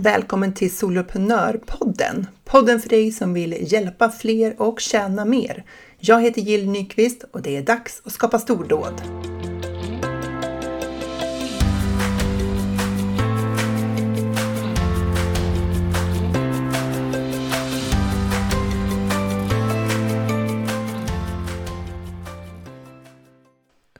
Välkommen till Soloprenörpodden! Podden för dig som vill hjälpa fler och tjäna mer. Jag heter Jill Nyqvist och det är dags att skapa stordåd.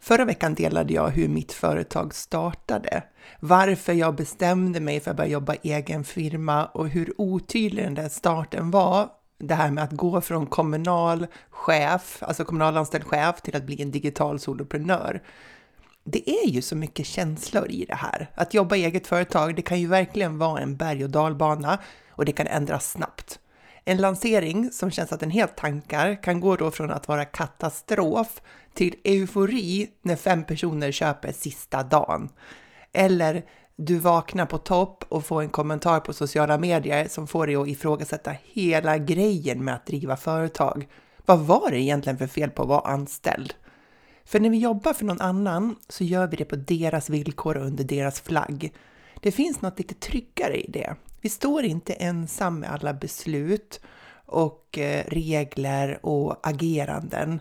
Förra veckan delade jag hur mitt företag startade, varför jag bestämde mig för att börja jobba egen firma och hur otydlig den där starten var. Det här med att gå från kommunal chef, alltså kommunalanställd chef, till att bli en digital soloprenör. Det är ju så mycket känslor i det här. Att jobba i eget företag, det kan ju verkligen vara en berg och dalbana och det kan ändras snabbt. En lansering som känns att den helt tankar kan gå då från att vara katastrof till eufori när fem personer köper sista dagen. Eller du vaknar på topp och får en kommentar på sociala medier som får dig att ifrågasätta hela grejen med att driva företag. Vad var det egentligen för fel på att vara anställd? För när vi jobbar för någon annan så gör vi det på deras villkor och under deras flagg. Det finns något lite tryggare i det. Vi står inte ensam med alla beslut och eh, regler och ageranden.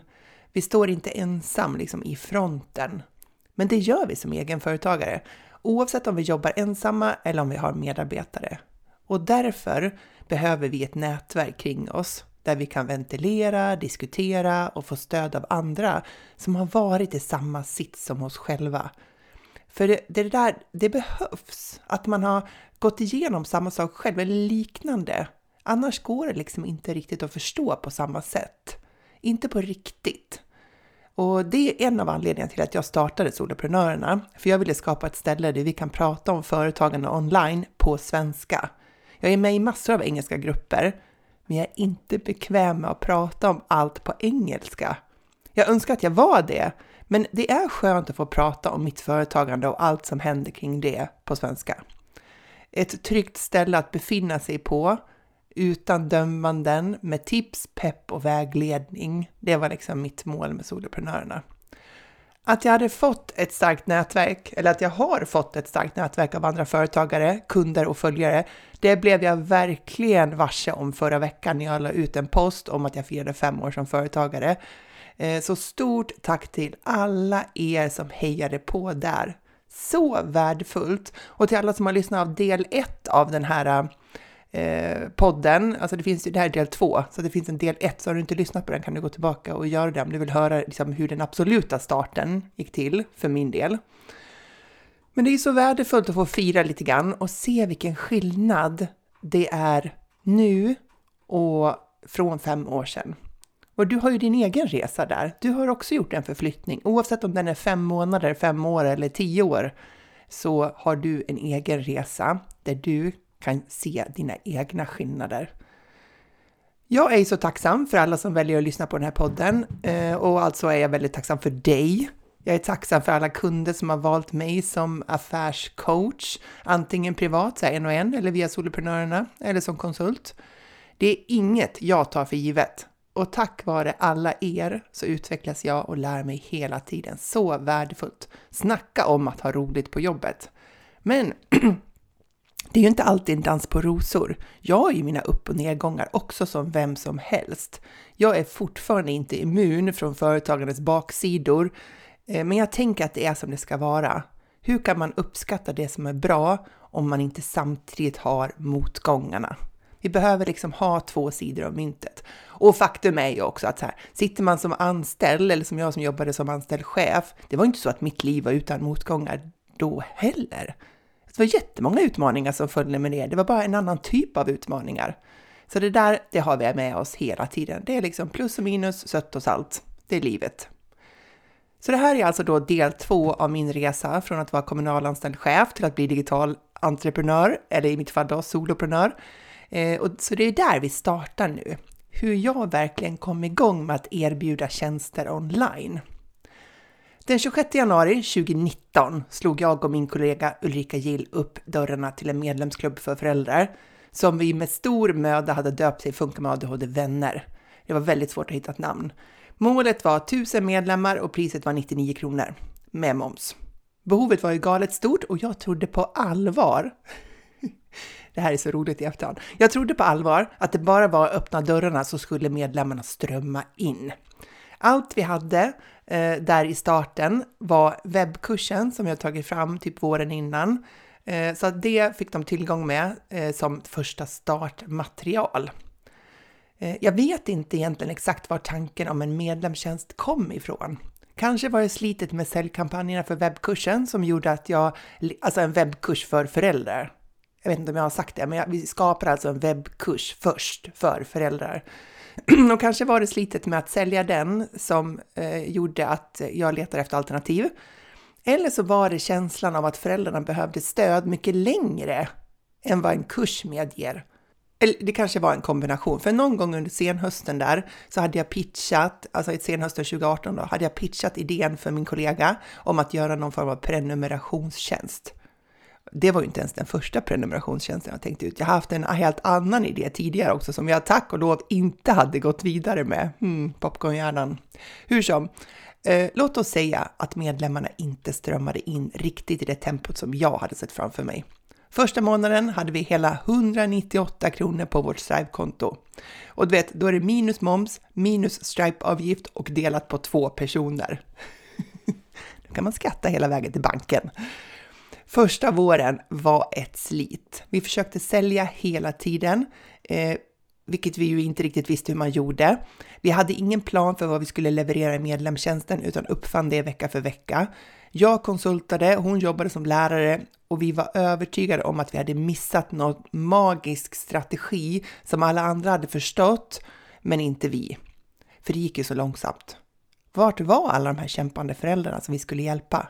Vi står inte ensam liksom i fronten. Men det gör vi som egenföretagare, oavsett om vi jobbar ensamma eller om vi har medarbetare. Och därför behöver vi ett nätverk kring oss där vi kan ventilera, diskutera och få stöd av andra som har varit i samma sits som oss själva. För det, det där, det behövs, att man har gått igenom samma sak själv eller liknande. Annars går det liksom inte riktigt att förstå på samma sätt. Inte på riktigt. Och det är en av anledningarna till att jag startade Soloprenörerna, för jag ville skapa ett ställe där vi kan prata om företagande online på svenska. Jag är med i massor av engelska grupper, men jag är inte bekväm med att prata om allt på engelska. Jag önskar att jag var det, men det är skönt att få prata om mitt företagande och allt som händer kring det på svenska. Ett tryggt ställe att befinna sig på utan dömanden, med tips, pepp och vägledning. Det var liksom mitt mål med soloprenörerna. Att jag hade fått ett starkt nätverk, eller att jag har fått ett starkt nätverk av andra företagare, kunder och följare, det blev jag verkligen varse om förra veckan när jag la ut en post om att jag firade fem år som företagare. Eh, så stort tack till alla er som hejade på där. Så värdefullt! Och till alla som har lyssnat av del 1 av den här eh, eh, podden, alltså det finns ju, det här är del två, så det finns en del ett, så har du inte lyssnat på den kan du gå tillbaka och göra det om du vill höra liksom, hur den absoluta starten gick till för min del. Men det är så värdefullt att få fira lite grann och se vilken skillnad det är nu och från fem år sedan. Och du har ju din egen resa där. Du har också gjort en förflyttning. Oavsett om den är fem månader, fem år eller tio år så har du en egen resa där du kan se dina egna skillnader. Jag är så tacksam för alla som väljer att lyssna på den här podden eh, och alltså är jag väldigt tacksam för dig. Jag är tacksam för alla kunder som har valt mig som affärscoach, antingen privat, så här en och en, eller via Soloprenörerna, eller som konsult. Det är inget jag tar för givet. Och tack vare alla er så utvecklas jag och lär mig hela tiden. Så värdefullt! Snacka om att ha roligt på jobbet! Men det är ju inte alltid en dans på rosor. Jag har ju mina upp och nedgångar också som vem som helst. Jag är fortfarande inte immun från företagandets baksidor, eh, men jag tänker att det är som det ska vara. Hur kan man uppskatta det som är bra om man inte samtidigt har motgångarna? Vi behöver liksom ha två sidor av myntet. Och faktum är ju också att så här, sitter man som anställd, eller som jag som jobbade som anställd chef, det var inte så att mitt liv var utan motgångar då heller. Det var jättemånga utmaningar som följde med det, det var bara en annan typ av utmaningar. Så det där, det har vi med oss hela tiden. Det är liksom plus och minus, sött och salt. Det är livet. Så det här är alltså då del två av min resa från att vara kommunalanställd chef till att bli digital entreprenör, eller i mitt fall då soloprenör. Eh, och, så det är där vi startar nu. Hur jag verkligen kom igång med att erbjuda tjänster online. Den 26 januari 2019 slog jag och min kollega Ulrika Gill upp dörrarna till en medlemsklubb för föräldrar som vi med stor möda hade döpt till Funka med ADHD Vänner. Det var väldigt svårt att hitta ett namn. Målet var 1000 medlemmar och priset var 99 kronor med moms. Behovet var ju galet stort och jag trodde på allvar Det här är så roligt i efterhand. Jag trodde på allvar att det bara var att öppna dörrarna så skulle medlemmarna strömma in. Allt vi hade eh, där i starten var webbkursen som jag tagit fram typ våren innan. Eh, så det fick de tillgång med eh, som första startmaterial. Eh, jag vet inte egentligen exakt var tanken om en medlemstjänst kom ifrån. Kanske var det slitet med säljkampanjerna för webbkursen som gjorde att jag, alltså en webbkurs för föräldrar. Jag vet inte om jag har sagt det, men vi skapar alltså en webbkurs först för föräldrar. Och kanske var det slitet med att sälja den som eh, gjorde att jag letade efter alternativ. Eller så var det känslan av att föräldrarna behövde stöd mycket längre än vad en kurs medger. Eller det kanske var en kombination, för någon gång under senhösten där så hade jag pitchat, alltså i senhösten 2018 då, hade jag pitchat idén för min kollega om att göra någon form av prenumerationstjänst. Det var ju inte ens den första prenumerationstjänsten jag tänkte ut. Jag har haft en helt annan idé tidigare också som jag tack och lov inte hade gått vidare med. Hmm, popcornhjärnan. Hur som, eh, låt oss säga att medlemmarna inte strömmade in riktigt i det tempot som jag hade sett framför mig. Första månaden hade vi hela 198 kronor på vårt Stripe-konto. Och du vet, då är det minus moms, minus Stripe-avgift och delat på två personer. då kan man skatta hela vägen till banken. Första våren var ett slit. Vi försökte sälja hela tiden, eh, vilket vi ju inte riktigt visste hur man gjorde. Vi hade ingen plan för vad vi skulle leverera i medlemstjänsten utan uppfann det vecka för vecka. Jag konsultade, hon jobbade som lärare och vi var övertygade om att vi hade missat någon magisk strategi som alla andra hade förstått, men inte vi. För det gick ju så långsamt. Vart var alla de här kämpande föräldrarna som vi skulle hjälpa?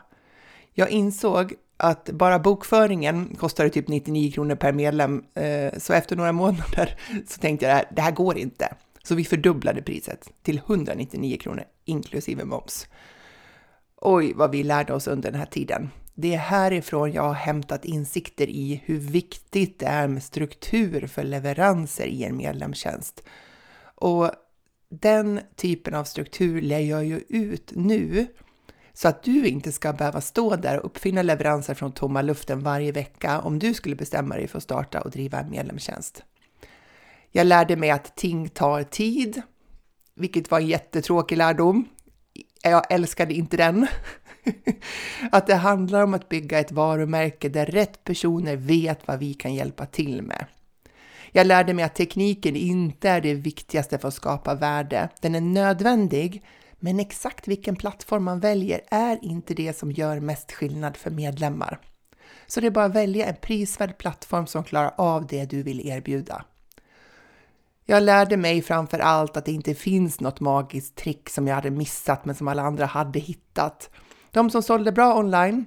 Jag insåg att bara bokföringen kostade typ 99 kronor per medlem, eh, så efter några månader så tänkte jag det här går inte. Så vi fördubblade priset till 199 kronor inklusive moms. Oj, vad vi lärde oss under den här tiden. Det är härifrån jag har hämtat insikter i hur viktigt det är med struktur för leveranser i en medlemstjänst. Och den typen av struktur lär jag ju ut nu så att du inte ska behöva stå där och uppfinna leveranser från tomma luften varje vecka om du skulle bestämma dig för att starta och driva en medlemstjänst. Jag lärde mig att ting tar tid, vilket var en jättetråkig lärdom. Jag älskade inte den. att det handlar om att bygga ett varumärke där rätt personer vet vad vi kan hjälpa till med. Jag lärde mig att tekniken inte är det viktigaste för att skapa värde. Den är nödvändig, men exakt vilken plattform man väljer är inte det som gör mest skillnad för medlemmar. Så det är bara att välja en prisvärd plattform som klarar av det du vill erbjuda. Jag lärde mig framför allt att det inte finns något magiskt trick som jag hade missat men som alla andra hade hittat. De som sålde bra online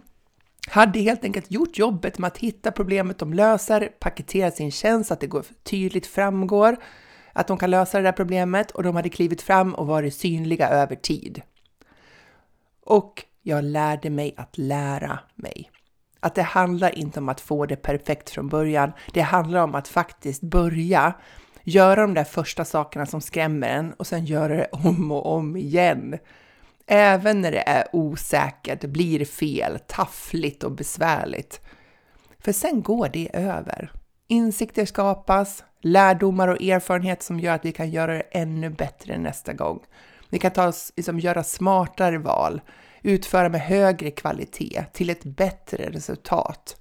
hade helt enkelt gjort jobbet med att hitta problemet de löser, paketera sin tjänst så att det går tydligt framgår att de kan lösa det där problemet och de hade klivit fram och varit synliga över tid. Och jag lärde mig att lära mig. Att det handlar inte om att få det perfekt från början. Det handlar om att faktiskt börja göra de där första sakerna som skrämmer en och sen göra det om och om igen. Även när det är osäkert, blir fel, taffligt och besvärligt. För sen går det över. Insikter skapas, lärdomar och erfarenhet som gör att vi kan göra det ännu bättre nästa gång. Vi kan ta oss, liksom, göra smartare val, utföra med högre kvalitet till ett bättre resultat.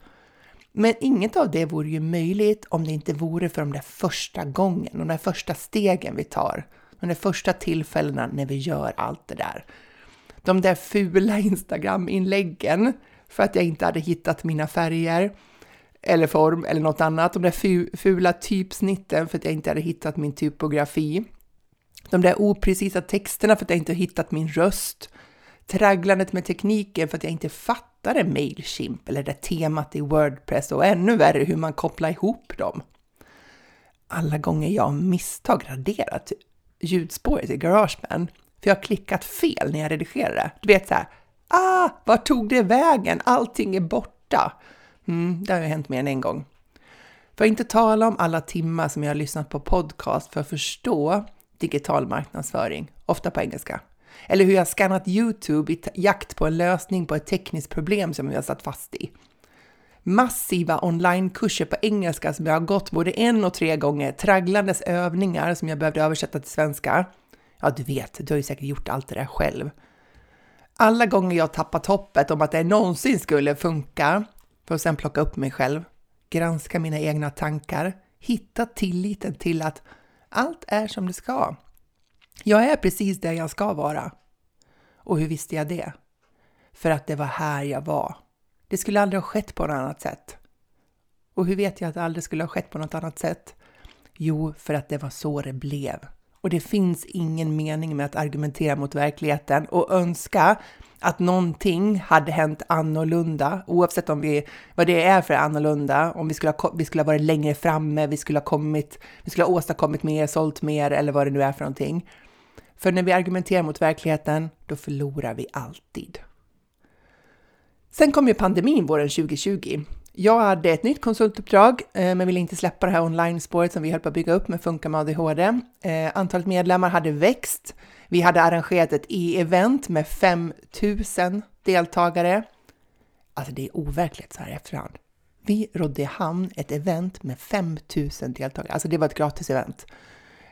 Men inget av det vore ju möjligt om det inte vore för de där första gången, de där första stegen vi tar, de där första tillfällena när vi gör allt det där. De där fula Instagram-inläggen för att jag inte hade hittat mina färger, eller form eller något annat. De där fula typsnitten för att jag inte hade hittat min typografi. De där oprecisa texterna för att jag inte hittat min röst. Tragglandet med tekniken för att jag inte fattade Mailchimp eller det temat i Wordpress och ännu värre hur man kopplar ihop dem. Alla gånger jag av misstag raderat ljudspåret i Garageband för jag har klickat fel när jag redigerade. Du vet så här, ah, vart tog det vägen? Allting är borta. Mm, det har ju hänt mer än en gång. För att inte tala om alla timmar som jag har lyssnat på podcast för att förstå digital marknadsföring, ofta på engelska. Eller hur jag skannat YouTube i jakt på en lösning på ett tekniskt problem som jag satt fast i. massiva onlinekurser på engelska som jag har gått både en och tre gånger, tragglandes övningar som jag behövde översätta till svenska. Ja, du vet, du har ju säkert gjort allt det där själv. Alla gånger jag tappat hoppet om att det någonsin skulle funka, för att sedan plocka upp mig själv, granska mina egna tankar, hitta tilliten till att allt är som det ska. Jag är precis där jag ska vara. Och hur visste jag det? För att det var här jag var. Det skulle aldrig ha skett på något annat sätt. Och hur vet jag att det aldrig skulle ha skett på något annat sätt? Jo, för att det var så det blev. Och det finns ingen mening med att argumentera mot verkligheten och önska att någonting hade hänt annorlunda, oavsett om vi, vad det är för annorlunda, om vi skulle, ha, vi skulle ha varit längre framme, vi skulle ha kommit, vi skulle ha åstadkommit mer, sålt mer eller vad det nu är för någonting. För när vi argumenterar mot verkligheten, då förlorar vi alltid. Sen kom ju pandemin våren 2020. Jag hade ett nytt konsultuppdrag, eh, men ville inte släppa det här online-spåret som vi höll på att bygga upp med Funka med ADHD. Eh, antalet medlemmar hade växt. Vi hade arrangerat ett e-event med 5000 deltagare. Alltså det är overkligt så här i efterhand. Vi rådde i hamn ett event med 5000 deltagare, alltså det var ett gratis event.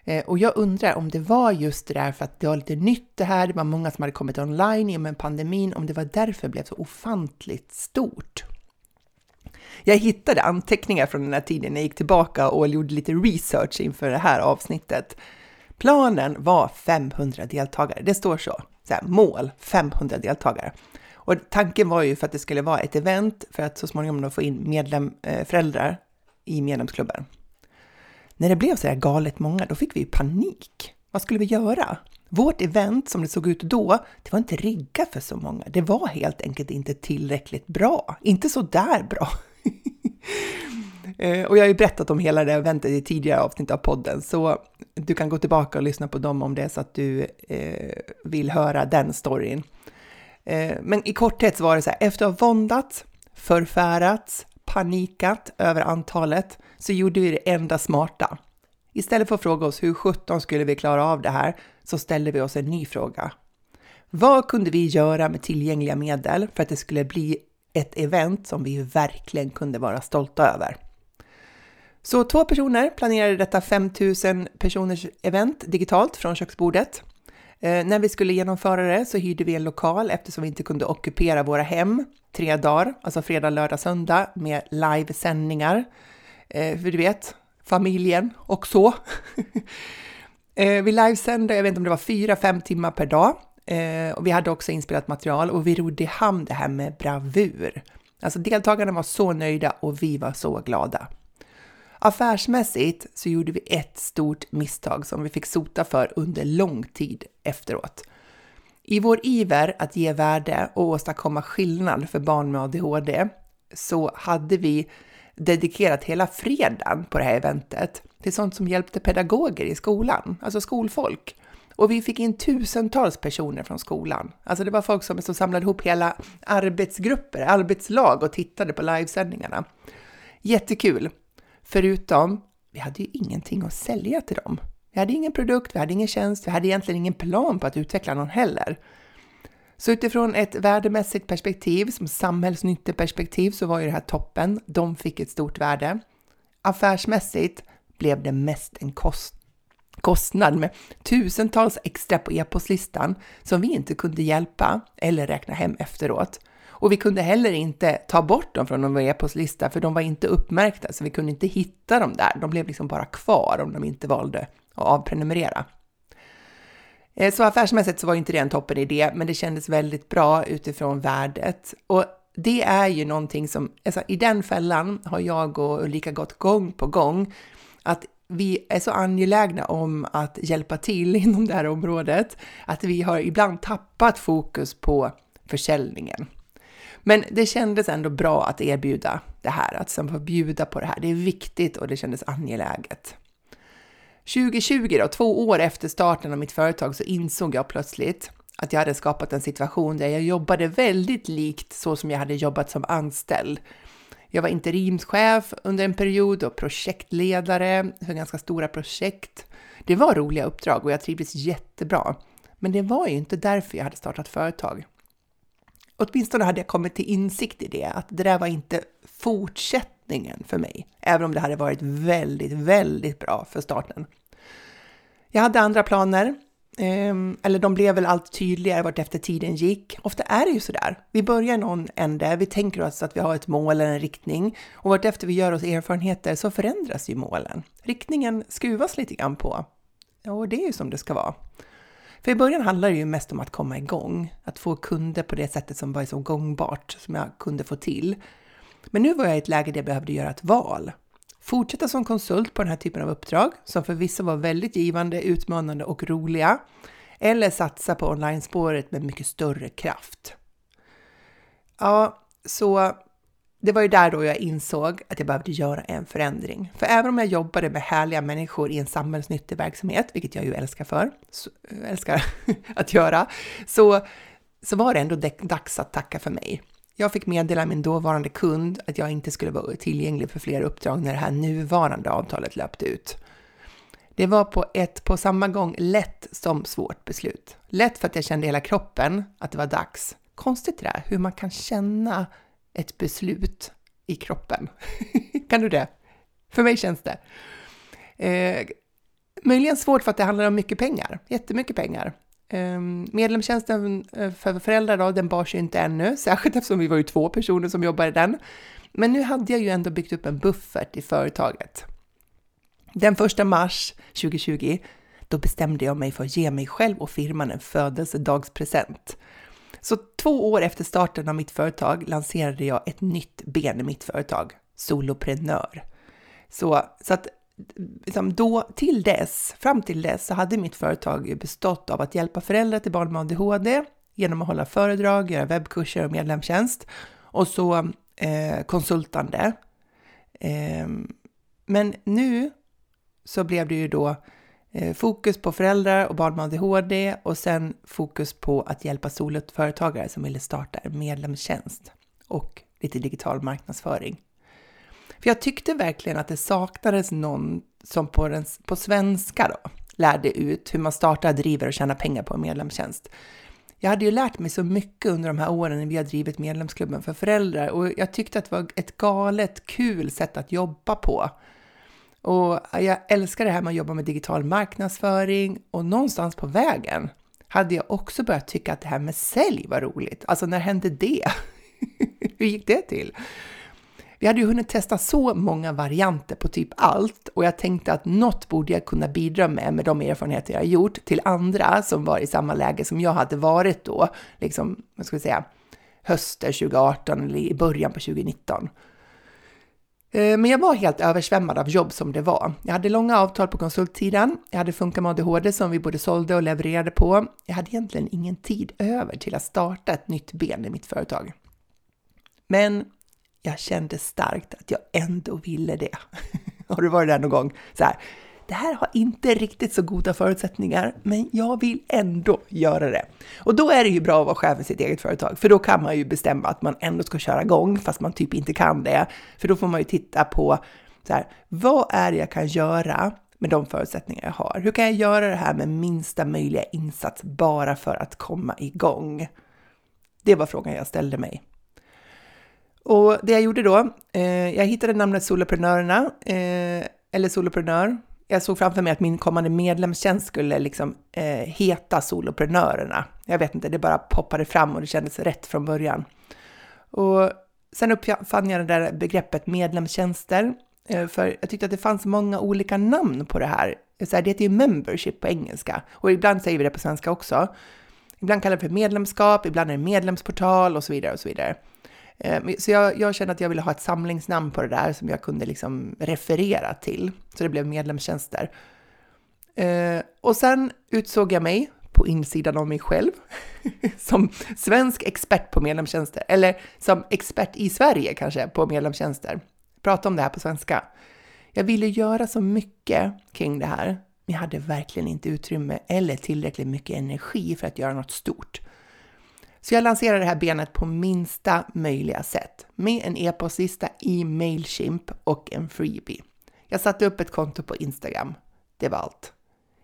Eh, och jag undrar om det var just det där för att det var lite nytt det här, det var många som hade kommit online i och med pandemin, om det var därför det blev så ofantligt stort. Jag hittade anteckningar från den här tiden, jag gick tillbaka och gjorde lite research inför det här avsnittet. Planen var 500 deltagare, det står så, så här, mål 500 deltagare. Och tanken var ju för att det skulle vara ett event för att så småningom då få in medlem, eh, föräldrar i medlemsklubben. När det blev så här galet många, då fick vi panik. Vad skulle vi göra? Vårt event som det såg ut då, det var inte riggat för så många. Det var helt enkelt inte tillräckligt bra. Inte så där bra. Eh, och jag har ju berättat om hela det eventet i tidigare avsnitt av podden, så du kan gå tillbaka och lyssna på dem om det är så att du eh, vill höra den storyn. Eh, men i korthet så var det så här, efter att ha våndats, förfärats, panikat över antalet, så gjorde vi det enda smarta. Istället för att fråga oss hur 17 skulle vi klara av det här, så ställde vi oss en ny fråga. Vad kunde vi göra med tillgängliga medel för att det skulle bli ett event som vi verkligen kunde vara stolta över? Så två personer planerade detta 5000 personers event digitalt från köksbordet. Eh, när vi skulle genomföra det så hyrde vi en lokal eftersom vi inte kunde ockupera våra hem tre dagar, alltså fredag, lördag, söndag med livesändningar. Eh, för du vet, familjen och så. eh, vi livesände, jag vet inte om det var fyra, fem timmar per dag. Eh, och vi hade också inspelat material och vi rodde i hamn det här med bravur. Alltså deltagarna var så nöjda och vi var så glada. Affärsmässigt så gjorde vi ett stort misstag som vi fick sota för under lång tid efteråt. I vår iver att ge värde och åstadkomma skillnad för barn med ADHD så hade vi dedikerat hela fredagen på det här eventet till sånt som hjälpte pedagoger i skolan, alltså skolfolk. Och vi fick in tusentals personer från skolan. Alltså det var folk som, som samlade ihop hela arbetsgrupper, arbetslag och tittade på livesändningarna. Jättekul! Förutom, vi hade ju ingenting att sälja till dem. Vi hade ingen produkt, vi hade ingen tjänst, vi hade egentligen ingen plan på att utveckla någon heller. Så utifrån ett värdemässigt perspektiv, som samhällsnytteperspektiv, så var ju det här toppen. De fick ett stort värde. Affärsmässigt blev det mest en kost kostnad med tusentals extra på e-postlistan som vi inte kunde hjälpa eller räkna hem efteråt. Och vi kunde heller inte ta bort dem från vår e-postlista för de var inte uppmärkta så vi kunde inte hitta dem där. De blev liksom bara kvar om de inte valde att avprenumerera. Eh, så affärsmässigt så var inte det en toppen idé, men det kändes väldigt bra utifrån värdet. Och det är ju någonting som, alltså i den fällan har jag och Ulrika gått gång på gång, att vi är så angelägna om att hjälpa till inom det här området, att vi har ibland tappat fokus på försäljningen. Men det kändes ändå bra att erbjuda det här, att få bjuda på det här. Det är viktigt och det kändes angeläget. 2020 då, två år efter starten av mitt företag, så insåg jag plötsligt att jag hade skapat en situation där jag jobbade väldigt likt så som jag hade jobbat som anställd. Jag var interimschef under en period och projektledare för ganska stora projekt. Det var roliga uppdrag och jag trivdes jättebra. Men det var ju inte därför jag hade startat företag. åtminstone hade jag kommit till insikt i det, att det där var inte fortsättningen för mig, även om det hade varit väldigt, väldigt bra för starten. Jag hade andra planer, Ehm, eller de blev väl allt tydligare vart efter tiden gick. Ofta är det ju sådär. Vi börjar någon ände, vi tänker oss att vi har ett mål eller en riktning och vart efter vi gör oss erfarenheter så förändras ju målen. Riktningen skruvas lite grann på. Och det är ju som det ska vara. För i början handlade det ju mest om att komma igång, att få kunder på det sättet som var så gångbart som jag kunde få till. Men nu var jag i ett läge där jag behövde göra ett val. Fortsätta som konsult på den här typen av uppdrag, som för vissa var väldigt givande, utmanande och roliga. Eller satsa på online-spåret med mycket större kraft. Ja, så det var ju där då jag insåg att jag behövde göra en förändring. För även om jag jobbade med härliga människor i en samhällsnyttig verksamhet, vilket jag ju älskar för, så, älskar att göra, så, så var det ändå dags att tacka för mig. Jag fick meddela min dåvarande kund att jag inte skulle vara tillgänglig för fler uppdrag när det här nuvarande avtalet löpte ut. Det var på ett på samma gång lätt som svårt beslut. Lätt för att jag kände i hela kroppen att det var dags. Konstigt det där, hur man kan känna ett beslut i kroppen. kan du det? För mig känns det. Eh, möjligen svårt för att det handlar om mycket pengar, jättemycket pengar. Ehm, medlemstjänsten eh, för föräldrar då, den bars ju inte ännu, särskilt eftersom vi var ju två personer som jobbade i den. Men nu hade jag ju ändå byggt upp en buffert i företaget. Den första mars 2020, då bestämde jag mig för att ge mig själv och firman en födelsedagspresent. Så två år efter starten av mitt företag lanserade jag ett nytt ben i mitt företag, soloprenör. Så, så att liksom då, till dess, fram till dess, så hade mitt företag bestått av att hjälpa föräldrar till barn med ADHD genom att hålla föredrag, göra webbkurser och medlemstjänst och så eh, konsultande. Eh, men nu så blev det ju då Eh, fokus på föräldrar och barn med ADHD och sen fokus på att hjälpa soloföretagare som ville starta en medlemstjänst och lite digital marknadsföring. För jag tyckte verkligen att det saknades någon som på, den, på svenska då, lärde ut hur man startar, driver och tjänar pengar på en medlemstjänst. Jag hade ju lärt mig så mycket under de här åren när vi har drivit medlemsklubben för föräldrar och jag tyckte att det var ett galet kul sätt att jobba på. Och jag älskar det här med att jobba med digital marknadsföring och någonstans på vägen hade jag också börjat tycka att det här med sälj var roligt. Alltså när hände det? Hur gick det till? Vi hade ju hunnit testa så många varianter på typ allt och jag tänkte att något borde jag kunna bidra med med de erfarenheter jag gjort till andra som var i samma läge som jag hade varit då, liksom, vad ska vi säga, hösten 2018 eller i början på 2019. Eh, men jag var helt översvämmad av jobb som det var. Jag hade långa avtal på konsultsidan, jag hade Funka med ADHD som vi både sålde och levererade på. Jag hade egentligen ingen tid över till att starta ett nytt ben i mitt företag. Men jag kände starkt att jag ändå ville det. Har du varit där någon gång? Så här, det här har inte riktigt så goda förutsättningar, men jag vill ändå göra det. Och då är det ju bra att vara chef för sitt eget företag, för då kan man ju bestämma att man ändå ska köra igång, fast man typ inte kan det. För då får man ju titta på så här, vad är det jag kan göra med de förutsättningar jag har? Hur kan jag göra det här med minsta möjliga insats bara för att komma igång? Det var frågan jag ställde mig. Och det jag gjorde då, eh, jag hittade namnet Soloprenörerna, eh, eller Soloprenör, jag såg framför mig att min kommande medlemstjänst skulle liksom eh, heta Soloprenörerna. Jag vet inte, det bara poppade fram och det kändes rätt från början. Och sen uppfann jag det där begreppet medlemstjänster, eh, för jag tyckte att det fanns många olika namn på det här. Så här det heter ju membership på engelska och ibland säger vi det på svenska också. Ibland kallar vi det för medlemskap, ibland är det medlemsportal och så vidare och så vidare. Eh, så jag, jag, kände att jag ville ha ett samlingsnamn på det där som jag kunde liksom referera till. Så det blev medlemstjänster. Eh, och sen utsåg jag mig på insidan av mig själv som svensk expert på medlemstjänster, eller som expert i Sverige kanske på medlemstjänster. Prata om det här på svenska. Jag ville göra så mycket kring det här, men jag hade verkligen inte utrymme eller tillräckligt mycket energi för att göra något stort. Så jag lanserade det här benet på minsta möjliga sätt med en e-postlista i Mailchimp och en freebie. Jag satte upp ett konto på Instagram. Det var allt.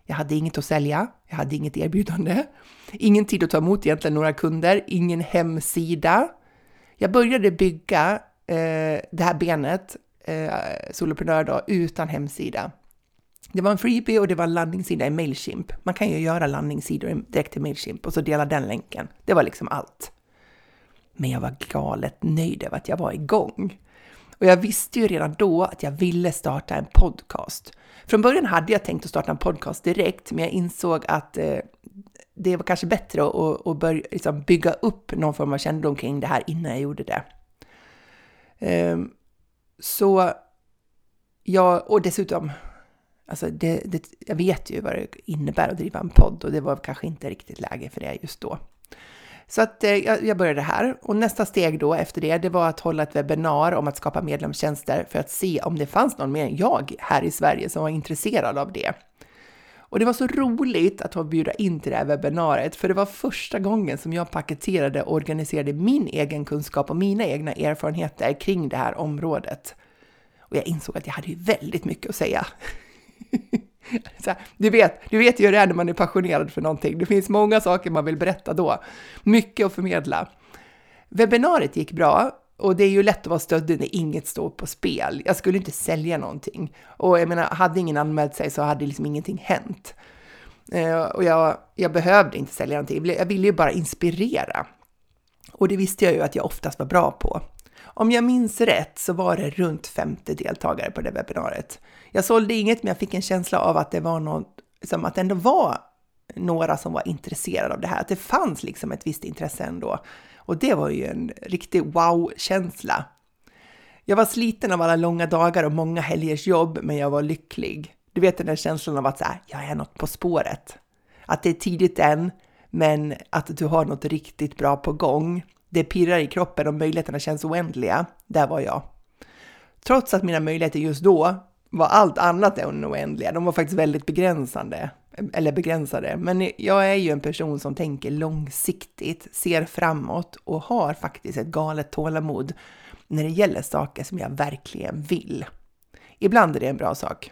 Jag hade inget att sälja, jag hade inget erbjudande, ingen tid att ta emot egentligen några kunder, ingen hemsida. Jag började bygga eh, det här benet, eh, soloprenör då, utan hemsida. Det var en freebie och det var en landningssida i Mailchimp. Man kan ju göra landningssidor direkt till Mailchimp och så dela den länken. Det var liksom allt. Men jag var galet nöjd över att jag var igång. Och jag visste ju redan då att jag ville starta en podcast. Från början hade jag tänkt att starta en podcast direkt, men jag insåg att eh, det var kanske bättre att, att börja, liksom, bygga upp någon form av kännedom kring det här innan jag gjorde det. Eh, så jag, och dessutom, alltså det, det, jag vet ju vad det innebär att driva en podd och det var kanske inte riktigt läge för det just då. Så att eh, jag började här och nästa steg då efter det, det var att hålla ett webbinar om att skapa medlemstjänster för att se om det fanns någon mer än jag här i Sverige som var intresserad av det. Och det var så roligt att få bjuda in till det här webbinariet, för det var första gången som jag paketerade och organiserade min egen kunskap och mina egna erfarenheter kring det här området. Och jag insåg att jag hade ju väldigt mycket att säga. Här, du, vet, du vet ju hur det är när man är passionerad för någonting. Det finns många saker man vill berätta då. Mycket att förmedla. Webbinariet gick bra och det är ju lätt att vara stöddig när inget står på spel. Jag skulle inte sälja någonting. Och jag menar, hade ingen anmält sig så hade liksom ingenting hänt. Eh, och jag, jag behövde inte sälja någonting. Jag ville ju bara inspirera. Och det visste jag ju att jag oftast var bra på. Om jag minns rätt så var det runt 50 deltagare på det webbinariet. Jag sålde inget, men jag fick en känsla av att det var något, som att det ändå var några som var intresserade av det här, att det fanns liksom ett visst intresse ändå. Och det var ju en riktig wow-känsla. Jag var sliten av alla långa dagar och många helgers jobb, men jag var lycklig. Du vet den där känslan av att så här, jag är något på spåret. Att det är tidigt än, men att du har något riktigt bra på gång. Det pirrar i kroppen och möjligheterna känns oändliga. Där var jag. Trots att mina möjligheter just då var allt annat än oändliga. De var faktiskt väldigt begränsande, eller begränsade. Men jag är ju en person som tänker långsiktigt, ser framåt och har faktiskt ett galet tålamod när det gäller saker som jag verkligen vill. Ibland är det en bra sak.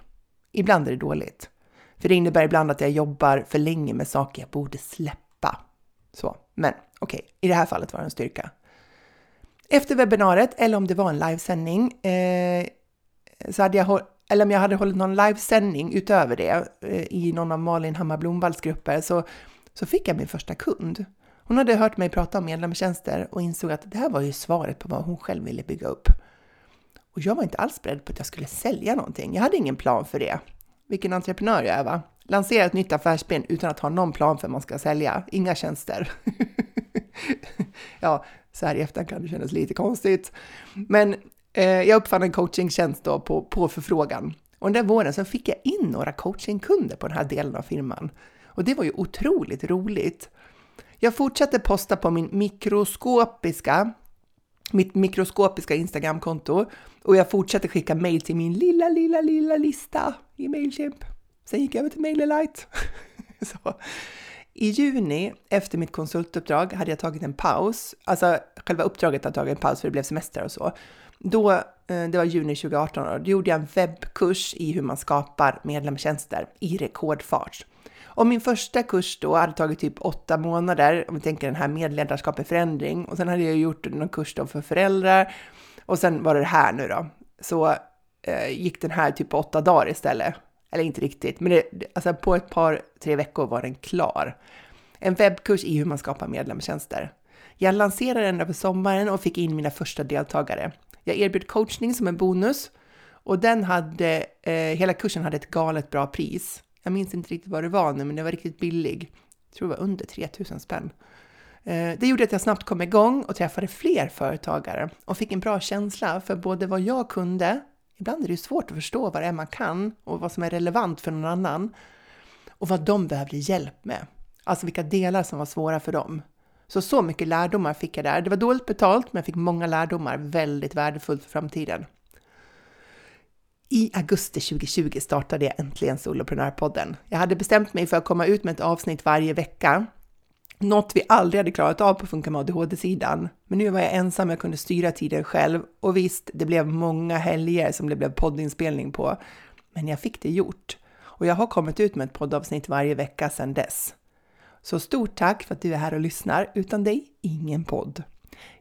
Ibland är det dåligt. För det innebär ibland att jag jobbar för länge med saker jag borde släppa. Så, men okej, okay, i det här fallet var det en styrka. Efter webbinariet, eller om det var en livesändning, eh, så hade jag eller om jag hade hållit någon livesändning utöver det eh, i någon av Malin Hammar Blomvalls grupper så, så fick jag min första kund. Hon hade hört mig prata om medlemstjänster och insåg att det här var ju svaret på vad hon själv ville bygga upp. Och jag var inte alls beredd på att jag skulle sälja någonting. Jag hade ingen plan för det. Vilken entreprenör jag är va? Lansera ett nytt affärsben utan att ha någon plan för vad man ska sälja. Inga tjänster. ja, så här i efterhand kan det kännas lite konstigt. Men Eh, jag uppfann en coachingtjänst då på, på förfrågan. Och den där våren så fick jag in några coachingkunder på den här delen av firman. Och det var ju otroligt roligt. Jag fortsatte posta på min mikroskopiska, mitt mikroskopiska Instagramkonto och jag fortsatte skicka mail till min lilla, lilla, lilla lista i Mailchimp. Sen gick jag över till MailerLite. så. I juni efter mitt konsultuppdrag hade jag tagit en paus. Alltså själva uppdraget hade tagit en paus för det blev semester och så. Då, eh, det var juni 2018, då gjorde jag en webbkurs i hur man skapar medlemstjänster i rekordfart. Och min första kurs då hade tagit typ åtta månader, om vi tänker den här medledarskap i förändring. Och sen hade jag gjort någon kurs då för föräldrar. Och sen var det det här nu då. Så eh, gick den här typ åtta dagar istället. Eller inte riktigt, men det, alltså på ett par, tre veckor var den klar. En webbkurs i hur man skapar medlemstjänster. Jag lanserade den över sommaren och fick in mina första deltagare. Jag erbjöd coachning som en bonus och den hade, eh, hela kursen hade ett galet bra pris. Jag minns inte riktigt vad det var nu, men det var riktigt billig. Jag tror det var under 3000 spänn. Eh, det gjorde att jag snabbt kom igång och träffade fler företagare och fick en bra känsla för både vad jag kunde, ibland är det ju svårt att förstå vad det är man kan och vad som är relevant för någon annan, och vad de behövde hjälp med. Alltså vilka delar som var svåra för dem. Så så mycket lärdomar fick jag där. Det var dåligt betalt, men jag fick många lärdomar. Väldigt värdefullt för framtiden. I augusti 2020 startade jag äntligen Soloprenörpodden. Jag hade bestämt mig för att komma ut med ett avsnitt varje vecka. Något vi aldrig hade klarat av på Funka med ADHD-sidan. Men nu var jag ensam, jag kunde styra tiden själv. Och visst, det blev många helger som det blev poddinspelning på. Men jag fick det gjort. och jag har kommit ut med ett poddavsnitt varje vecka sedan dess. Så stort tack för att du är här och lyssnar. Utan dig, ingen podd.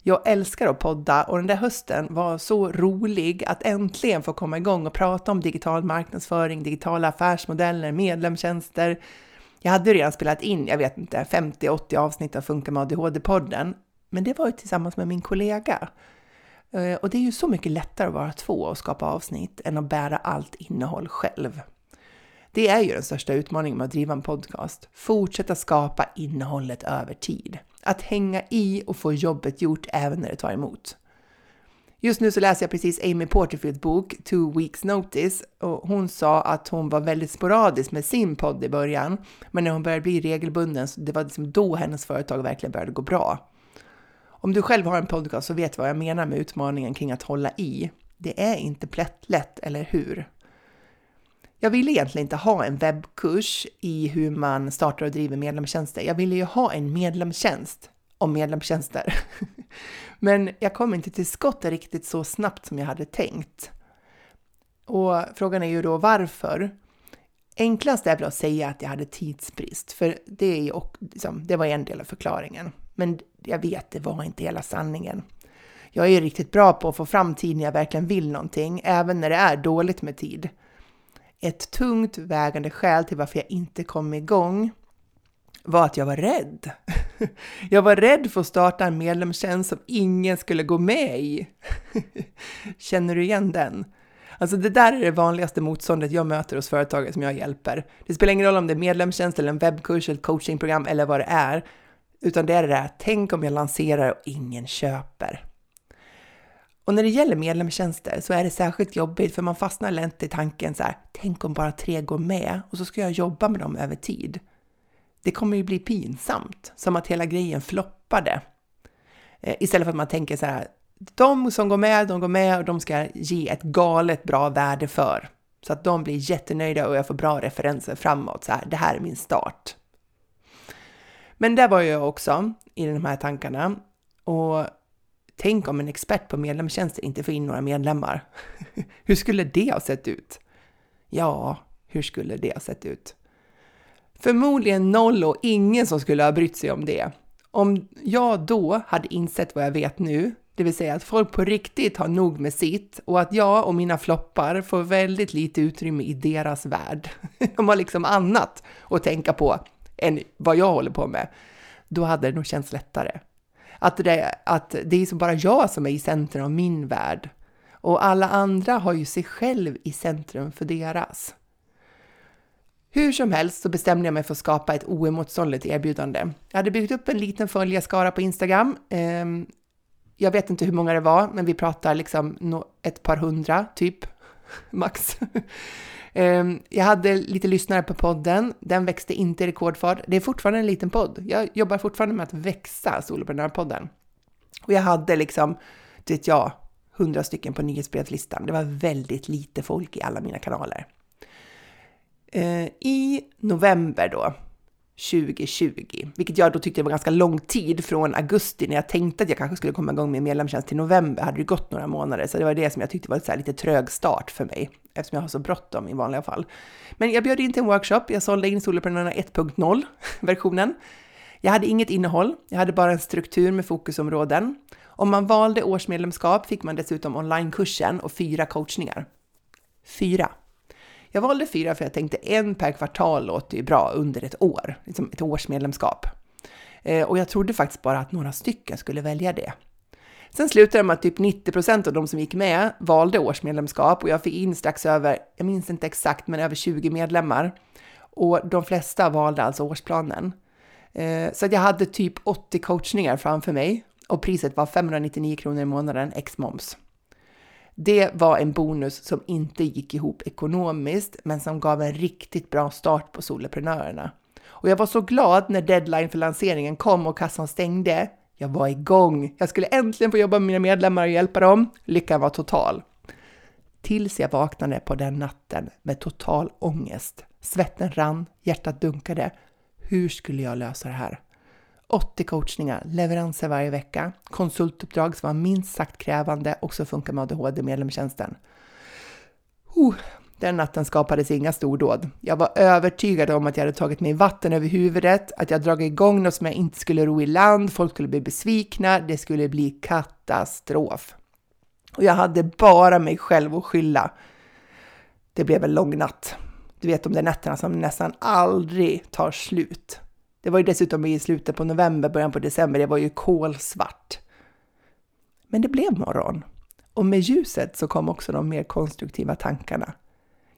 Jag älskar att podda och den där hösten var så rolig att äntligen få komma igång och prata om digital marknadsföring, digitala affärsmodeller, medlemstjänster. Jag hade redan spelat in, jag vet inte, 50-80 avsnitt av Funka med ADHD-podden, men det var ju tillsammans med min kollega. Eh, och det är ju så mycket lättare att vara två och skapa avsnitt än att bära allt innehåll själv. Det är ju den största utmaningen med att driva en podcast. Fortsätta skapa innehållet över tid. Att hänga i och få jobbet gjort även när det tar emot. Just nu så läser jag precis Amy Porterfields bok Two Weeks Notice och hon sa att hon var väldigt sporadisk med sin podd i början, men när hon började bli regelbunden, så det var liksom då hennes företag verkligen började gå bra. Om du själv har en podcast så vet du vad jag menar med utmaningen kring att hålla i. Det är inte plättlätt, eller hur? Jag ville egentligen inte ha en webbkurs i hur man startar och driver medlemstjänster. Jag ville ju ha en medlemstjänst om medlemstjänster. Men jag kom inte till skott riktigt så snabbt som jag hade tänkt. Och frågan är ju då varför? Enklast är väl att säga att jag hade tidsbrist, för det, är ju, liksom, det var en del av förklaringen. Men jag vet, det var inte hela sanningen. Jag är ju riktigt bra på att få fram tid när jag verkligen vill någonting, även när det är dåligt med tid. Ett tungt vägande skäl till varför jag inte kom igång var att jag var rädd. Jag var rädd för att starta en medlemstjänst som ingen skulle gå med i. Känner du igen den? Alltså det där är det vanligaste motståndet jag möter hos företagare som jag hjälper. Det spelar ingen roll om det är medlemstjänst eller en webbkurs eller ett coachingprogram eller vad det är, utan det är det där, tänk om jag lanserar och ingen köper. Och när det gäller medlemstjänster så är det särskilt jobbigt för man fastnar lätt i tanken så här, tänk om bara tre går med och så ska jag jobba med dem över tid. Det kommer ju bli pinsamt, som att hela grejen floppade. Eh, istället för att man tänker så här, de som går med, de går med och de ska ge ett galet bra värde för. Så att de blir jättenöjda och jag får bra referenser framåt. Så här, det här är min start. Men där var jag också i de här tankarna. Och tänk om en expert på medlemstjänster inte får in några medlemmar. hur skulle det ha sett ut? Ja, hur skulle det ha sett ut? Förmodligen noll och ingen som skulle ha brytt sig om det. Om jag då hade insett vad jag vet nu, det vill säga att folk på riktigt har nog med sitt och att jag och mina floppar får väldigt lite utrymme i deras värld. De har liksom annat att tänka på än vad jag håller på med. Då hade det nog känts lättare. Att det, att det är så bara jag som är i centrum av min värld och alla andra har ju sig själv i centrum för deras. Hur som helst så bestämde jag mig för att skapa ett oemotståndligt erbjudande. Jag hade byggt upp en liten följarskara på Instagram. Ehm, jag vet inte hur många det var, men vi pratar liksom ett par hundra, typ, max. Ehm, jag hade lite lyssnare på podden. Den växte inte i rekordfart. Det är fortfarande en liten podd. Jag jobbar fortfarande med att växa Soloprenörpodden. Och jag hade liksom, vet jag, hundra stycken på nyhetsbrevslistan. Det var väldigt lite folk i alla mina kanaler. Ehm, I november då, 2020, vilket jag då tyckte var ganska lång tid från augusti när jag tänkte att jag kanske skulle komma igång med medlemstjänst till november, hade det gått några månader, så det var det som jag tyckte var så lite trög start för mig, eftersom jag har så bråttom i vanliga fall. Men jag bjöd in till en workshop, jag sålde in Soloprenörerna 1.0-versionen. Jag hade inget innehåll, jag hade bara en struktur med fokusområden. Om man valde årsmedlemskap fick man dessutom onlinekursen och fyra coachningar. Fyra! Jag valde fyra för jag tänkte en per kvartal låter ju bra under ett år, liksom ett årsmedlemskap. Eh, och jag trodde faktiskt bara att några stycken skulle välja det. Sen slutade det med att typ 90 procent av de som gick med valde årsmedlemskap och jag fick in strax över, jag minns inte exakt, men över 20 medlemmar. Och de flesta valde alltså årsplanen. Eh, så att jag hade typ 80 coachningar framför mig och priset var 599 kronor i månaden ex moms. Det var en bonus som inte gick ihop ekonomiskt, men som gav en riktigt bra start på soloprenörerna. Och jag var så glad när deadline för lanseringen kom och kassan stängde. Jag var igång. Jag skulle äntligen få jobba med mina medlemmar och hjälpa dem. Lyckan var total. Tills jag vaknade på den natten med total ångest. Svetten rann, hjärtat dunkade. Hur skulle jag lösa det här? 80 coachningar, leveranser varje vecka, konsultuppdrag som var minst sagt krävande och så funkar med ADHD medlemstjänsten. Oh, Den natten skapades inga stordåd. Jag var övertygad om att jag hade tagit mig vatten över huvudet, att jag dragit igång något som jag inte skulle ro i land, folk skulle bli besvikna, det skulle bli katastrof. Och jag hade bara mig själv att skylla. Det blev en lång natt. Du vet de där nätterna som nästan aldrig tar slut. Det var ju dessutom i slutet på november, början på december, det var ju kolsvart. Men det blev morgon. Och med ljuset så kom också de mer konstruktiva tankarna.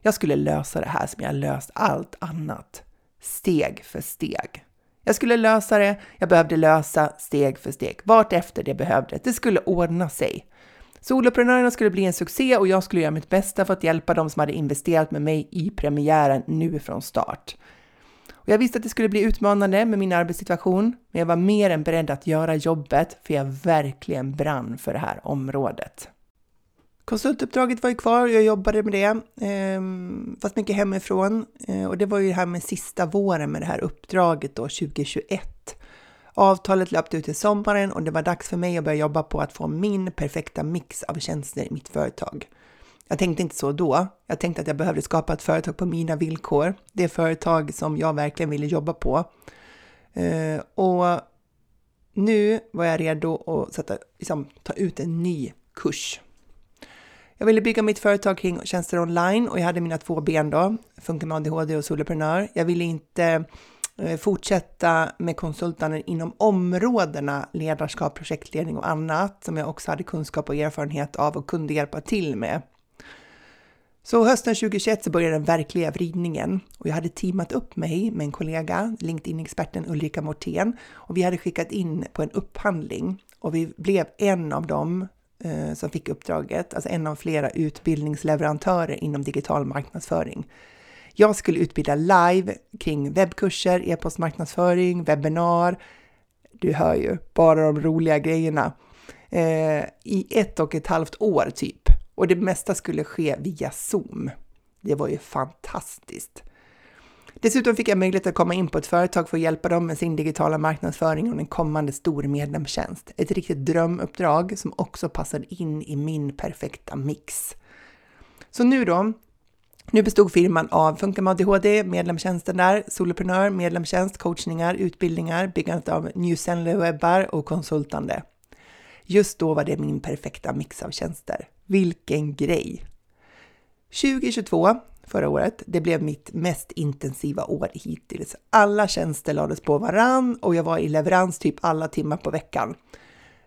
Jag skulle lösa det här som jag löst allt annat. Steg för steg. Jag skulle lösa det, jag behövde lösa steg för steg, vart efter det behövdes. Det skulle ordna sig. Soloprenörerna skulle bli en succé och jag skulle göra mitt bästa för att hjälpa dem som hade investerat med mig i premiären nu från start. Och jag visste att det skulle bli utmanande med min arbetssituation, men jag var mer än beredd att göra jobbet för jag verkligen brann för det här området. Konsultuppdraget var ju kvar och jag jobbade med det, eh, fast mycket hemifrån. Eh, och det var ju det här med sista våren med det här uppdraget då, 2021. Avtalet löpte ut i sommaren och det var dags för mig att börja jobba på att få min perfekta mix av tjänster i mitt företag. Jag tänkte inte så då. Jag tänkte att jag behövde skapa ett företag på mina villkor. Det företag som jag verkligen ville jobba på. Eh, och nu var jag redo att sätta, liksom, ta ut en ny kurs. Jag ville bygga mitt företag kring tjänster online och jag hade mina två ben då, Funkar med ADHD och soloprenör. Jag ville inte eh, fortsätta med konsultaner inom områdena ledarskap, projektledning och annat som jag också hade kunskap och erfarenhet av och kunde hjälpa till med. Så hösten 2021 så började den verkliga vridningen och jag hade teamat upp mig med en kollega, LinkedIn-experten Ulrika Mortén och vi hade skickat in på en upphandling och vi blev en av dem eh, som fick uppdraget, alltså en av flera utbildningsleverantörer inom digital marknadsföring. Jag skulle utbilda live kring webbkurser, e-postmarknadsföring, webbinar. Du hör ju, bara de roliga grejerna. Eh, I ett och ett halvt år typ. Och det mesta skulle ske via Zoom. Det var ju fantastiskt. Dessutom fick jag möjlighet att komma in på ett företag för att hjälpa dem med sin digitala marknadsföring och en kommande stor medlemstjänst. Ett riktigt drömuppdrag som också passade in i min perfekta mix. Så nu då, nu bestod firman av Funka med ADHD, medlemstjänsten där, soloprenör, medlemstjänst, coachningar, utbildningar, byggandet av newsendler-webbar och konsultande. Just då var det min perfekta mix av tjänster. Vilken grej! 2022, förra året, det blev mitt mest intensiva år hittills. Alla tjänster lades på varann och jag var i leverans typ alla timmar på veckan.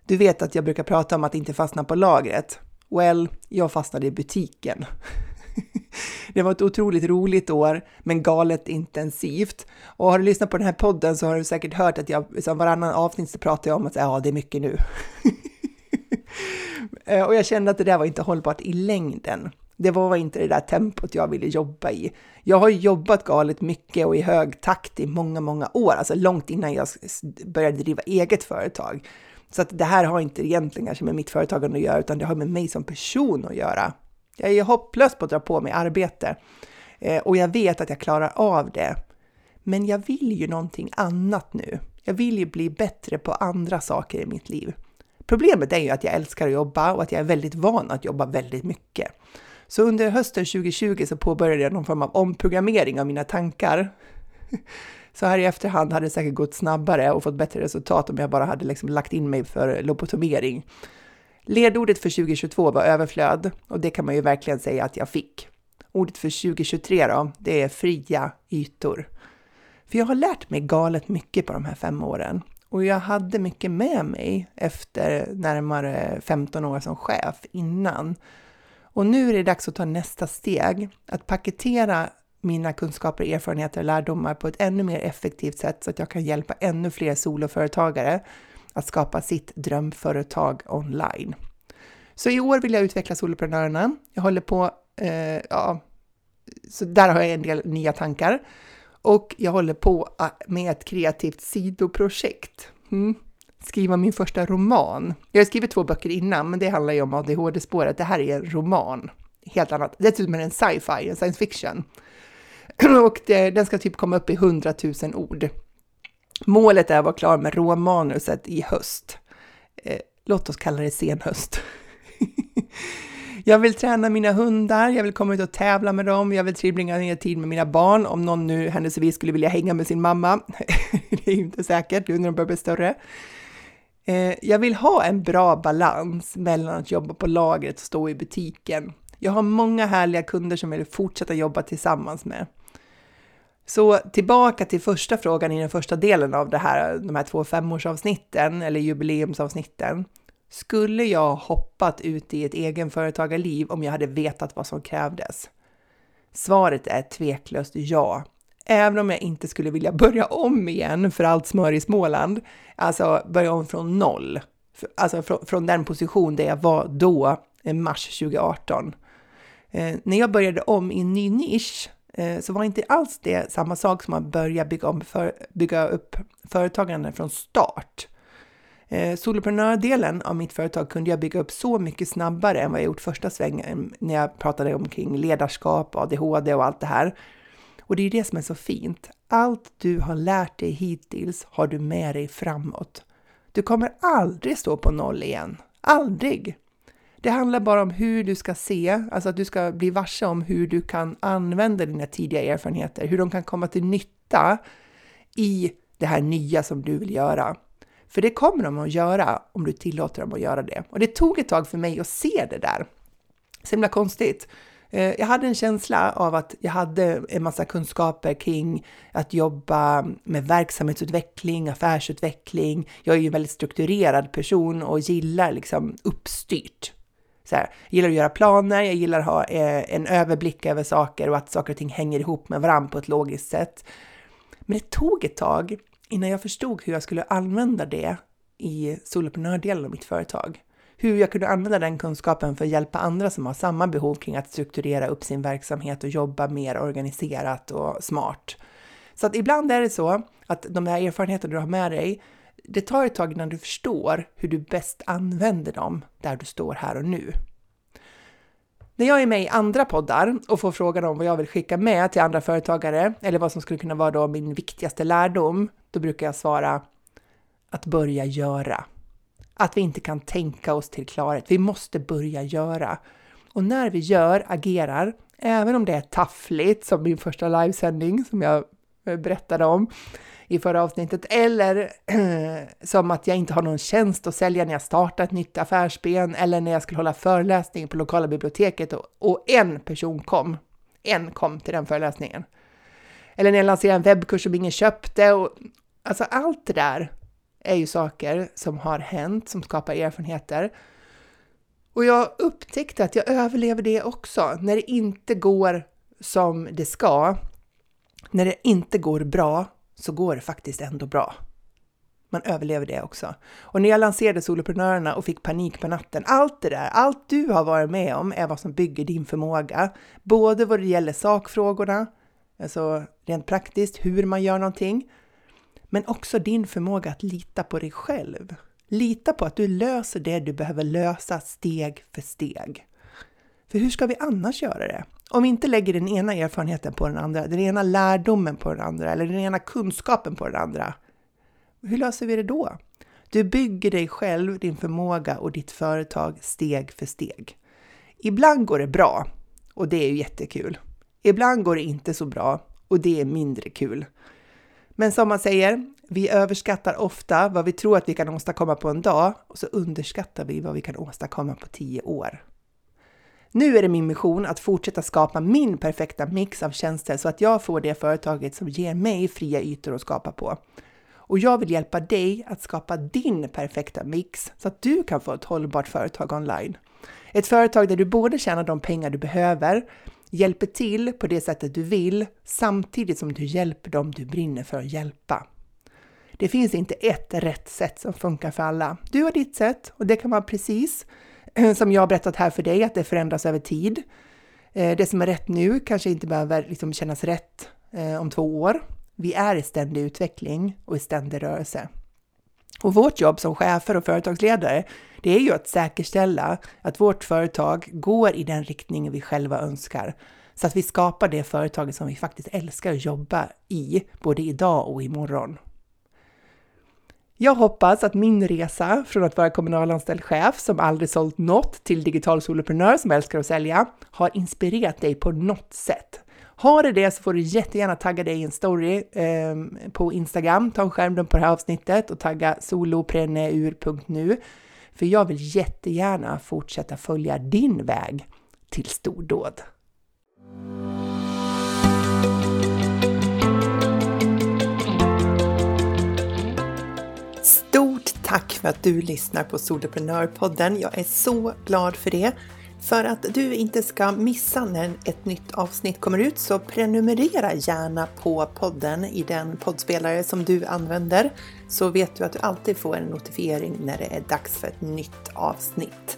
Du vet att jag brukar prata om att inte fastna på lagret. Well, jag fastnade i butiken. Det var ett otroligt roligt år, men galet intensivt. Och har du lyssnat på den här podden så har du säkert hört att jag liksom varannan avsnitt så pratar jag om att ja, det är mycket nu. Eh, och jag kände att det där var inte hållbart i längden. Det var inte det där tempot jag ville jobba i. Jag har jobbat galet mycket och i hög takt i många, många år, alltså långt innan jag började driva eget företag. Så att det här har inte egentligen kanske med mitt företagande att göra, utan det har med mig som person att göra. Jag är hopplös på att dra på mig arbete eh, och jag vet att jag klarar av det. Men jag vill ju någonting annat nu. Jag vill ju bli bättre på andra saker i mitt liv. Problemet är ju att jag älskar att jobba och att jag är väldigt van att jobba väldigt mycket. Så under hösten 2020 så påbörjade jag någon form av omprogrammering av mina tankar. Så här i efterhand hade det säkert gått snabbare och fått bättre resultat om jag bara hade liksom lagt in mig för lobotomering. Ledordet för 2022 var överflöd och det kan man ju verkligen säga att jag fick. Ordet för 2023 då, det är fria ytor. För jag har lärt mig galet mycket på de här fem åren och jag hade mycket med mig efter närmare 15 år som chef innan. Och nu är det dags att ta nästa steg, att paketera mina kunskaper, erfarenheter och lärdomar på ett ännu mer effektivt sätt så att jag kan hjälpa ännu fler soloföretagare att skapa sitt drömföretag online. Så i år vill jag utveckla soloprenörerna. Jag håller på, eh, ja, så där har jag en del nya tankar. Och jag håller på ah, med ett kreativt sidoprojekt. Mm. Skriva min första roman. Jag har skrivit två böcker innan, men det handlar ju om ADHD-spåret. Det här är en roman. Helt annat. Dessutom är det en sci-fi, en science fiction. Och det, den ska typ komma upp i 100 000 ord. Målet är att vara klar med råmanuset i höst. Eh, låt oss kalla det senhöst. Jag vill träna mina hundar, jag vill komma ut och tävla med dem, jag vill tillbringa mer tid med mina barn, om någon nu händelsevis skulle vilja hänga med sin mamma. det är ju inte säkert nu när de börjar bli större. Eh, jag vill ha en bra balans mellan att jobba på lagret och stå i butiken. Jag har många härliga kunder som jag vill fortsätta jobba tillsammans med. Så tillbaka till första frågan i den första delen av det här, de här två femårsavsnitten eller jubileumsavsnitten. Skulle jag hoppat ut i ett egenföretagarliv om jag hade vetat vad som krävdes? Svaret är tveklöst ja. Även om jag inte skulle vilja börja om igen för allt smör i Småland, alltså börja om från noll, alltså från, från den position där jag var då, eh, mars 2018. Eh, när jag började om i en ny nisch eh, så var inte alls det samma sak som att börja bygga, om för, bygga upp företagande från start. Eh, soloprenördelen av mitt företag kunde jag bygga upp så mycket snabbare än vad jag gjort första svängen när jag pratade omkring ledarskap, ADHD och allt det här. Och det är det som är så fint. Allt du har lärt dig hittills har du med dig framåt. Du kommer aldrig stå på noll igen. Aldrig! Det handlar bara om hur du ska se, alltså att du ska bli varse om hur du kan använda dina tidiga erfarenheter, hur de kan komma till nytta i det här nya som du vill göra. För det kommer de att göra om du tillåter dem att göra det. Och det tog ett tag för mig att se det där. Så himla konstigt. Eh, jag hade en känsla av att jag hade en massa kunskaper kring att jobba med verksamhetsutveckling, affärsutveckling. Jag är ju en väldigt strukturerad person och gillar liksom uppstyrt. Så här, jag gillar att göra planer, jag gillar att ha eh, en överblick över saker och att saker och ting hänger ihop med varandra på ett logiskt sätt. Men det tog ett tag innan jag förstod hur jag skulle använda det i soloprenördelen av mitt företag. Hur jag kunde använda den kunskapen för att hjälpa andra som har samma behov kring att strukturera upp sin verksamhet och jobba mer organiserat och smart. Så att ibland är det så att de här erfarenheterna du har med dig, det tar ett tag innan du förstår hur du bäst använder dem där du står här och nu. När jag är med i andra poddar och får frågan om vad jag vill skicka med till andra företagare eller vad som skulle kunna vara då min viktigaste lärdom, då brukar jag svara att börja göra. Att vi inte kan tänka oss till klarhet. Vi måste börja göra. Och när vi gör, agerar, även om det är taffligt som min första livesändning som jag eh, berättade om i förra avsnittet, eller som att jag inte har någon tjänst att sälja när jag startar ett nytt affärsben eller när jag skulle hålla föreläsning på lokala biblioteket och, och en person kom. En kom till den föreläsningen. Eller när jag lanserade en webbkurs som ingen köpte. Och, alltså allt det där är ju saker som har hänt, som skapar erfarenheter. Och jag upptäckte att jag överlever det också. När det inte går som det ska, när det inte går bra, så går det faktiskt ändå bra. Man överlever det också. Och när jag lanserade Soloprenörerna och fick panik på natten, allt det där, allt du har varit med om är vad som bygger din förmåga. Både vad det gäller sakfrågorna, alltså rent praktiskt hur man gör någonting, men också din förmåga att lita på dig själv. Lita på att du löser det du behöver lösa steg för steg. För hur ska vi annars göra det? Om vi inte lägger den ena erfarenheten på den andra, den ena lärdomen på den andra eller den ena kunskapen på den andra. Hur löser vi det då? Du bygger dig själv, din förmåga och ditt företag steg för steg. Ibland går det bra och det är ju jättekul. Ibland går det inte så bra och det är mindre kul. Men som man säger, vi överskattar ofta vad vi tror att vi kan åstadkomma på en dag och så underskattar vi vad vi kan åstadkomma på tio år. Nu är det min mission att fortsätta skapa min perfekta mix av tjänster så att jag får det företaget som ger mig fria ytor att skapa på. Och jag vill hjälpa dig att skapa din perfekta mix så att du kan få ett hållbart företag online. Ett företag där du både tjänar de pengar du behöver, hjälper till på det sättet du vill, samtidigt som du hjälper dem du brinner för att hjälpa. Det finns inte ett rätt sätt som funkar för alla. Du har ditt sätt och det kan vara precis eh, som jag har berättat här för dig, att det förändras över tid. Eh, det som är rätt nu kanske inte behöver liksom kännas rätt eh, om två år. Vi är i ständig utveckling och i ständig rörelse. Och vårt jobb som chefer och företagsledare, det är ju att säkerställa att vårt företag går i den riktning vi själva önskar. Så att vi skapar det företaget som vi faktiskt älskar att jobba i, både idag och imorgon. Jag hoppas att min resa från att vara kommunalanställd chef som aldrig sålt något till digital soloprenör som älskar att sälja har inspirerat dig på något sätt. Har du det så får du jättegärna tagga dig i en story eh, på Instagram, ta en skärmdump på det här avsnittet och tagga solopreneur.nu. För jag vill jättegärna fortsätta följa din väg till stordåd. Stort tack för att du lyssnar på Soloprenörpodden. Jag är så glad för det. För att du inte ska missa när ett nytt avsnitt kommer ut så prenumerera gärna på podden i den poddspelare som du använder så vet du att du alltid får en notifiering när det är dags för ett nytt avsnitt.